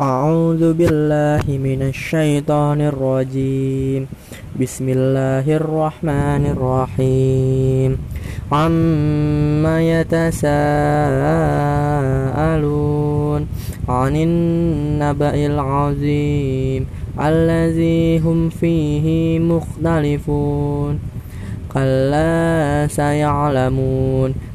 أعوذ بالله من الشيطان الرجيم. بسم الله الرحمن الرحيم. عما يتساءلون عن النبأ العظيم الذي هم فيه مختلفون. كلا سيعلمون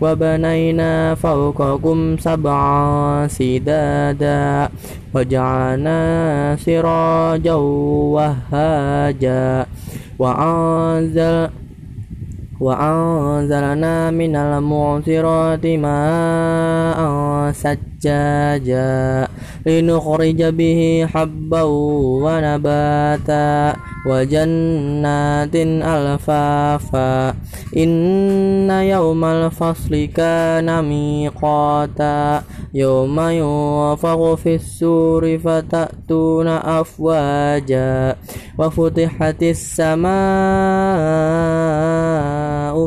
وبنينا فوقكم سبعا سدادا وجعلنا سراجا وهاجا وأنزل وأنزلنا من المعصرات ماء سجاجا لنخرج به حبا ونباتا وجنات ألفافا. إن يوم الفصل كان ميقاتا. يوم ينفخ في السور فتأتون أفواجا. وفتحت السماء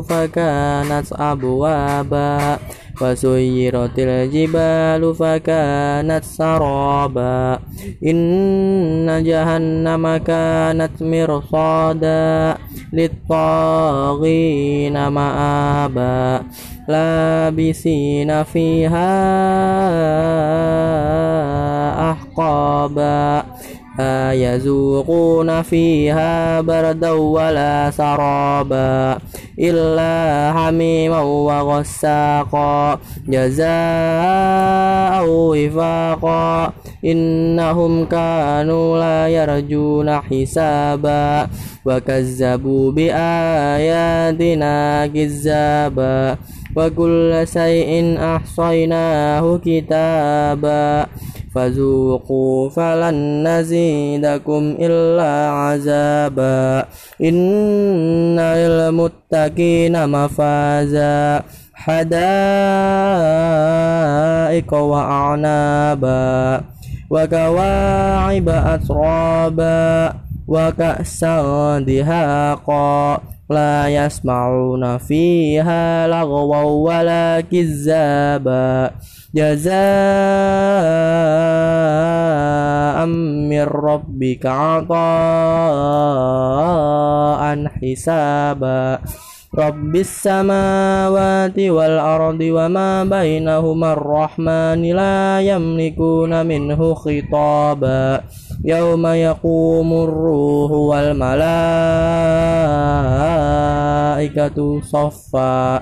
فكانت أبوابا وسيرت الجبال فكانت سرابا. إن جهنم كانت مرصادا للطاغين مآبا. لابسين فيها أحقابا. لا يذوقون فيها بردا ولا سرابا إلا حميما وغساقا جزاء وفاقا إنهم كانوا لا يرجون حسابا وكذبوا بآياتنا كذابا وكل شيء أحصيناه كتابا فذوقوا فلن نزيدكم إلا عذابا. إن للمتقين مفازا. حدائق وأعنابا. وكواعب أترابا. وكأسا دهاقا. لا يسمعون فيها لغوا ولا كذابا. جزاء من ربك عطاء حسابا رب السماوات والأرض وما بينهما الرحمن لا يملكون منه خطابا يوم يقوم الروح والملائكة صفا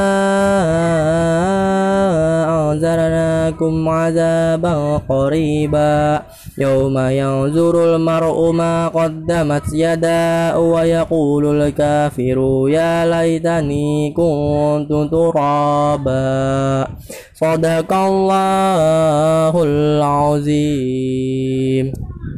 أنذرناكم عذابا قريبا. يوم ينظر المرء ما قدمت يداه ويقول الكافر يا ليتني كنت ترابا. صدق الله العظيم.